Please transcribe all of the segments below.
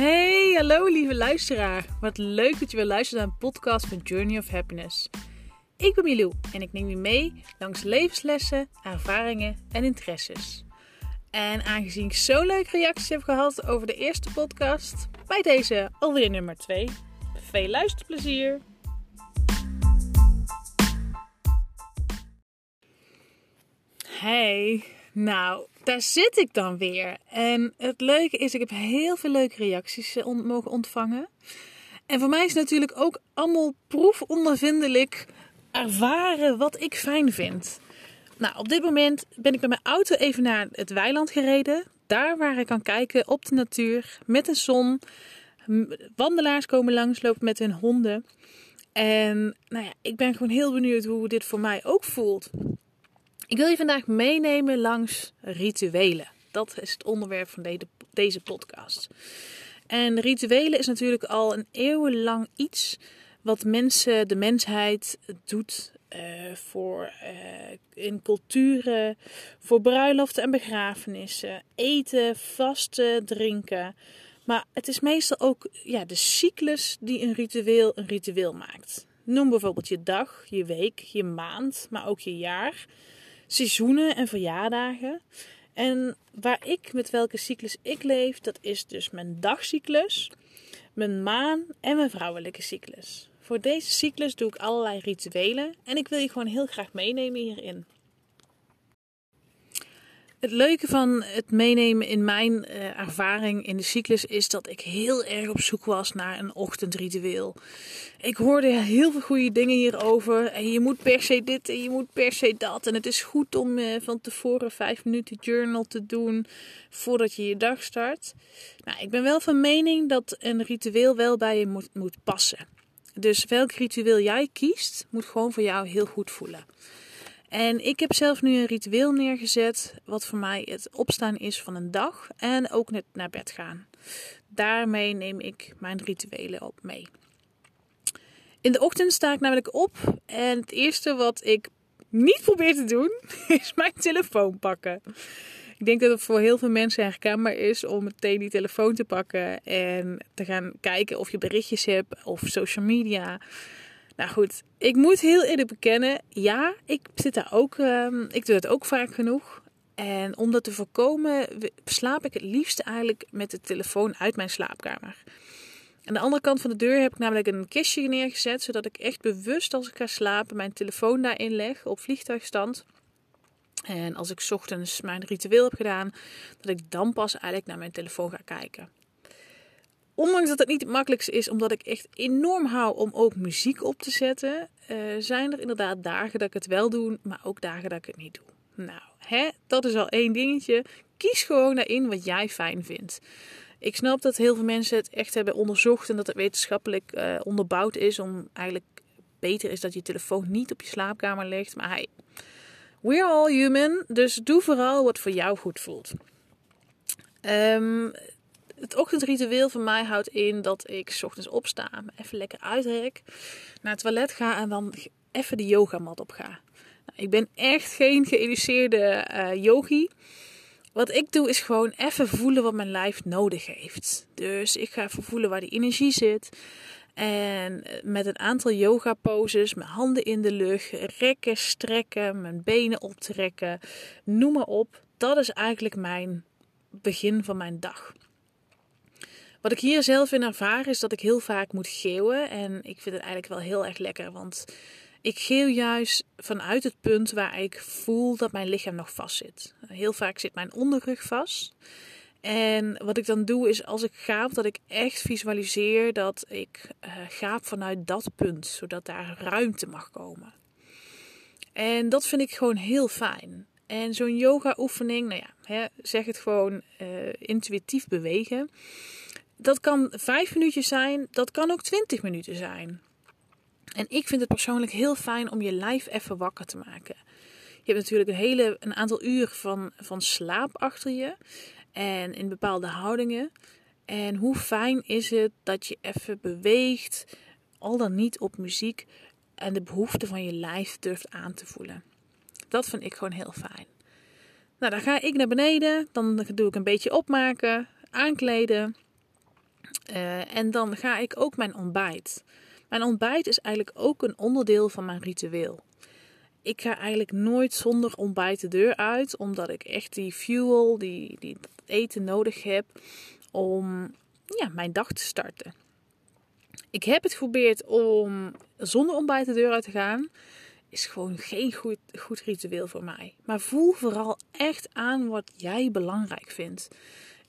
Hey, hallo lieve luisteraar. Wat leuk dat je weer luistert naar een podcast van Journey of Happiness. Ik ben Milou en ik neem je mee langs levenslessen, ervaringen en interesses. En aangezien ik zo leuke reacties heb gehad over de eerste podcast, bij deze alweer nummer 2. Veel luisterplezier! Hey, nou, daar zit ik dan weer. En het leuke is, ik heb heel veel leuke reacties eh, mogen ontvangen. En voor mij is natuurlijk ook allemaal proefondervindelijk ervaren wat ik fijn vind. Nou, op dit moment ben ik met mijn auto even naar het weiland gereden. Daar waar ik kan kijken op de natuur met de zon. Wandelaars komen langslopen met hun honden. En nou ja, ik ben gewoon heel benieuwd hoe dit voor mij ook voelt. Ik wil je vandaag meenemen langs rituelen. Dat is het onderwerp van deze podcast. En rituelen is natuurlijk al een eeuwenlang iets wat mensen, de mensheid doet uh, voor uh, in culturen, voor bruiloften en begrafenissen, eten, vasten, drinken. Maar het is meestal ook ja, de cyclus die een ritueel een ritueel maakt. Noem bijvoorbeeld je dag, je week, je maand, maar ook je jaar seizoenen en verjaardagen. En waar ik met welke cyclus ik leef, dat is dus mijn dagcyclus, mijn maan en mijn vrouwelijke cyclus. Voor deze cyclus doe ik allerlei rituelen en ik wil je gewoon heel graag meenemen hierin. Het leuke van het meenemen in mijn uh, ervaring in de cyclus is dat ik heel erg op zoek was naar een ochtendritueel. Ik hoorde heel veel goede dingen hierover. En je moet per se dit en je moet per se dat. En het is goed om uh, van tevoren vijf minuten journal te doen voordat je je dag start. Nou, ik ben wel van mening dat een ritueel wel bij je moet passen. Dus welk ritueel jij kiest, moet gewoon voor jou heel goed voelen. En ik heb zelf nu een ritueel neergezet, wat voor mij het opstaan is van een dag en ook net naar bed gaan. Daarmee neem ik mijn rituelen op mee. In de ochtend sta ik namelijk op en het eerste wat ik niet probeer te doen, is mijn telefoon pakken. Ik denk dat het voor heel veel mensen herkenbaar is om meteen die telefoon te pakken en te gaan kijken of je berichtjes hebt of social media. Nou goed, ik moet heel eerlijk bekennen, ja, ik zit daar ook, um, ik doe het ook vaak genoeg. En om dat te voorkomen, slaap ik het liefst eigenlijk met de telefoon uit mijn slaapkamer. Aan de andere kant van de deur heb ik namelijk een kistje neergezet, zodat ik echt bewust als ik ga slapen mijn telefoon daarin leg op vliegtuigstand. En als ik ochtends mijn ritueel heb gedaan, dat ik dan pas eigenlijk naar mijn telefoon ga kijken. Ondanks dat het niet het makkelijkste is, omdat ik echt enorm hou om ook muziek op te zetten, uh, zijn er inderdaad dagen dat ik het wel doe, maar ook dagen dat ik het niet doe. Nou, hè, dat is al één dingetje. Kies gewoon daarin wat jij fijn vindt. Ik snap dat heel veel mensen het echt hebben onderzocht en dat het wetenschappelijk uh, onderbouwd is om eigenlijk beter is dat je telefoon niet op je slaapkamer ligt. Maar hey, we're all human, dus doe vooral wat voor jou goed voelt. Um, het ochtendritueel van mij houdt in dat ik s ochtends opsta, even lekker uitrek, naar het toilet ga en dan even de yogamat op ga. Nou, ik ben echt geen geïnduceerde uh, yogi. Wat ik doe is gewoon even voelen wat mijn lijf nodig heeft. Dus ik ga even voelen waar die energie zit. En met een aantal yoga poses, mijn handen in de lucht, rekken, strekken, mijn benen optrekken, noem maar op. Dat is eigenlijk mijn begin van mijn dag. Wat ik hier zelf in ervaar is dat ik heel vaak moet geeuwen. En ik vind het eigenlijk wel heel erg lekker. Want ik geeuw juist vanuit het punt waar ik voel dat mijn lichaam nog vast zit. Heel vaak zit mijn onderrug vast. En wat ik dan doe is als ik gaap, dat ik echt visualiseer dat ik uh, gaap vanuit dat punt. Zodat daar ruimte mag komen. En dat vind ik gewoon heel fijn. En zo'n yoga oefening, nou ja, hè, zeg het gewoon uh, intuïtief bewegen dat kan vijf minuutjes zijn, dat kan ook twintig minuten zijn. En ik vind het persoonlijk heel fijn om je lijf even wakker te maken. Je hebt natuurlijk een, hele, een aantal uur van, van slaap achter je. En in bepaalde houdingen. En hoe fijn is het dat je even beweegt, al dan niet op muziek, en de behoeften van je lijf durft aan te voelen. Dat vind ik gewoon heel fijn. Nou, dan ga ik naar beneden, dan doe ik een beetje opmaken, aankleden. Eh, en dan ga ik ook mijn ontbijt. Mijn ontbijt is eigenlijk ook een onderdeel van mijn ritueel. Ik ga eigenlijk nooit zonder ontbijt de deur uit, omdat ik echt die fuel, die, die eten nodig heb om ja, mijn dag te starten. Ik heb het geprobeerd om zonder ontbijt de deur uit te gaan. Is gewoon geen goed, goed ritueel voor mij. Maar voel vooral echt aan wat jij belangrijk vindt.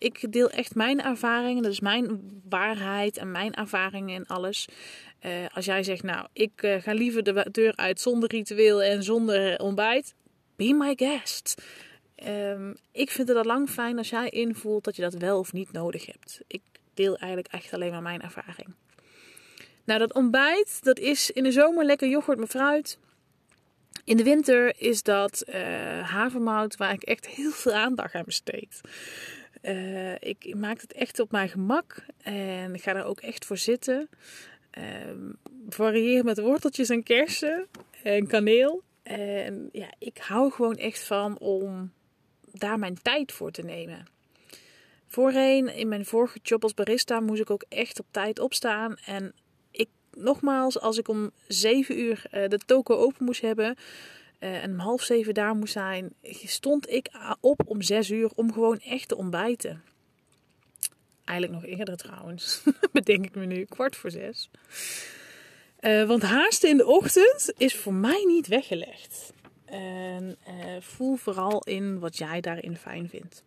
Ik deel echt mijn ervaringen. Dat is mijn waarheid en mijn ervaringen en alles. Uh, als jij zegt, nou, ik uh, ga liever de deur uit zonder ritueel en zonder ontbijt. Be my guest. Um, ik vind het al lang fijn als jij invoelt dat je dat wel of niet nodig hebt. Ik deel eigenlijk echt alleen maar mijn ervaring. Nou, dat ontbijt, dat is in de zomer lekker yoghurt met fruit. In de winter is dat uh, havermout waar ik echt heel veel aandacht aan besteed. Uh, ik maak het echt op mijn gemak en ga er ook echt voor zitten. Uh, varieer met worteltjes en kersen en kaneel. En ja, ik hou gewoon echt van om daar mijn tijd voor te nemen. Voorheen, in mijn vorige job als barista, moest ik ook echt op tijd opstaan. En ik, nogmaals, als ik om 7 uur uh, de toko open moest hebben uh, en om half zeven daar moest zijn, stond ik op om 6 uur om gewoon echt te ontbijten. Eigenlijk nog eerder trouwens, bedenk ik me nu, kwart voor zes. Uh, want haasten in de ochtend is voor mij niet weggelegd. En voel vooral in wat jij daarin fijn vindt.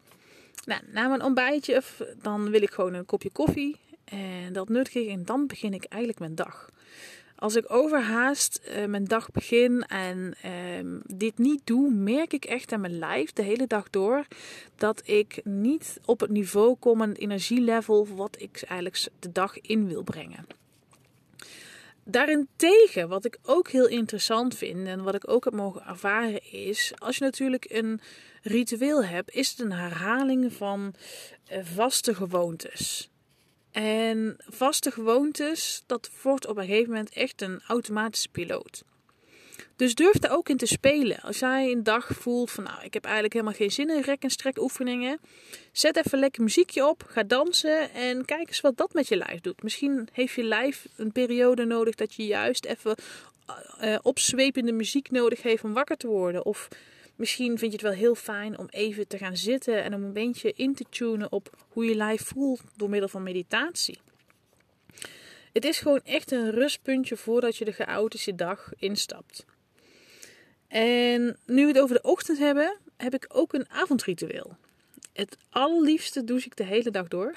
Nou, na mijn ontbijtje, dan wil ik gewoon een kopje koffie. En dat nuttig en dan begin ik eigenlijk mijn dag. Als ik overhaast uh, mijn dag begin en uh, dit niet doe, merk ik echt aan mijn lijf de hele dag door dat ik niet op het niveau kom en het energielevel wat ik eigenlijk de dag in wil brengen. Daarentegen, wat ik ook heel interessant vind en wat ik ook heb mogen ervaren, is als je natuurlijk een ritueel hebt, is het een herhaling van uh, vaste gewoontes. En vaste gewoontes, dat wordt op een gegeven moment echt een automatische piloot. Dus durf daar ook in te spelen. Als jij een dag voelt van nou, ik heb eigenlijk helemaal geen zin in rek- en strek oefeningen. Zet even lekker muziekje op, ga dansen en kijk eens wat dat met je lijf doet. Misschien heeft je lijf een periode nodig dat je juist even uh, opzwepende muziek nodig heeft om wakker te worden. Of Misschien vind je het wel heel fijn om even te gaan zitten en om een beetje in te tunen op hoe je lijf voelt door middel van meditatie. Het is gewoon echt een rustpuntje voordat je de chaotische dag instapt. En nu we het over de ochtend hebben, heb ik ook een avondritueel. Het allerliefste douche ik de hele dag door.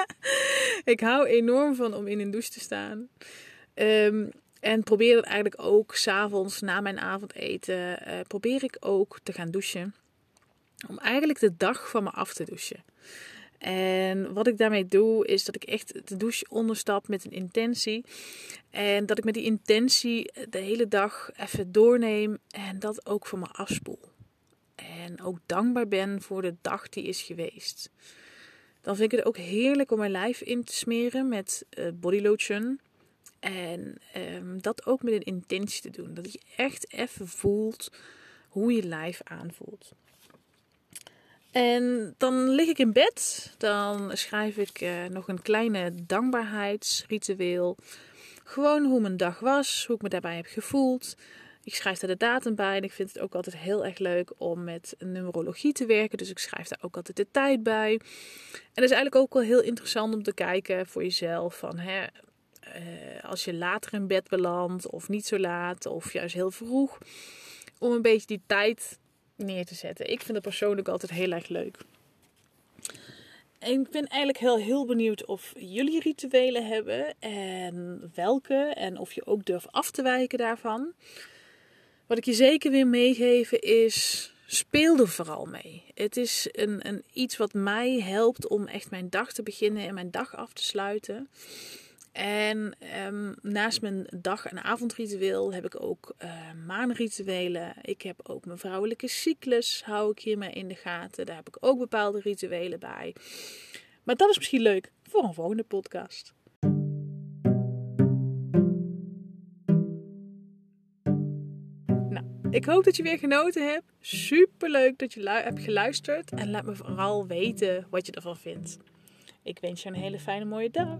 ik hou enorm van om in een douche te staan. Um, en probeer het eigenlijk ook s'avonds na mijn avondeten. Uh, probeer ik ook te gaan douchen. Om eigenlijk de dag van me af te douchen. En wat ik daarmee doe, is dat ik echt de douche onderstap met een intentie. En dat ik met die intentie de hele dag even doorneem en dat ook voor me afspoel. En ook dankbaar ben voor de dag die is geweest. Dan vind ik het ook heerlijk om mijn lijf in te smeren met uh, body lotion. En um, dat ook met een intentie te doen. Dat je echt even voelt hoe je lijf aanvoelt. En dan lig ik in bed. Dan schrijf ik uh, nog een kleine dankbaarheidsritueel. Gewoon hoe mijn dag was, hoe ik me daarbij heb gevoeld. Ik schrijf er de datum bij en ik vind het ook altijd heel erg leuk om met numerologie te werken. Dus ik schrijf daar ook altijd de tijd bij. En dat is eigenlijk ook wel heel interessant om te kijken voor jezelf van hè, uh, als je later in bed belandt, of niet zo laat, of juist heel vroeg, om een beetje die tijd neer te zetten. Ik vind het persoonlijk altijd heel erg leuk. En ik ben eigenlijk heel, heel benieuwd of jullie rituelen hebben en welke, en of je ook durft af te wijken daarvan. Wat ik je zeker weer meegeven is, speel er vooral mee. Het is een, een, iets wat mij helpt om echt mijn dag te beginnen en mijn dag af te sluiten. En um, naast mijn dag- en avondritueel heb ik ook uh, maanrituelen. Ik heb ook mijn vrouwelijke cyclus, hou ik hiermee in de gaten. Daar heb ik ook bepaalde rituelen bij. Maar dat is misschien leuk voor een volgende podcast. Nou, ik hoop dat je weer genoten hebt. Super leuk dat je hebt geluisterd. En laat me vooral weten wat je ervan vindt. Ik wens je een hele fijne mooie dag.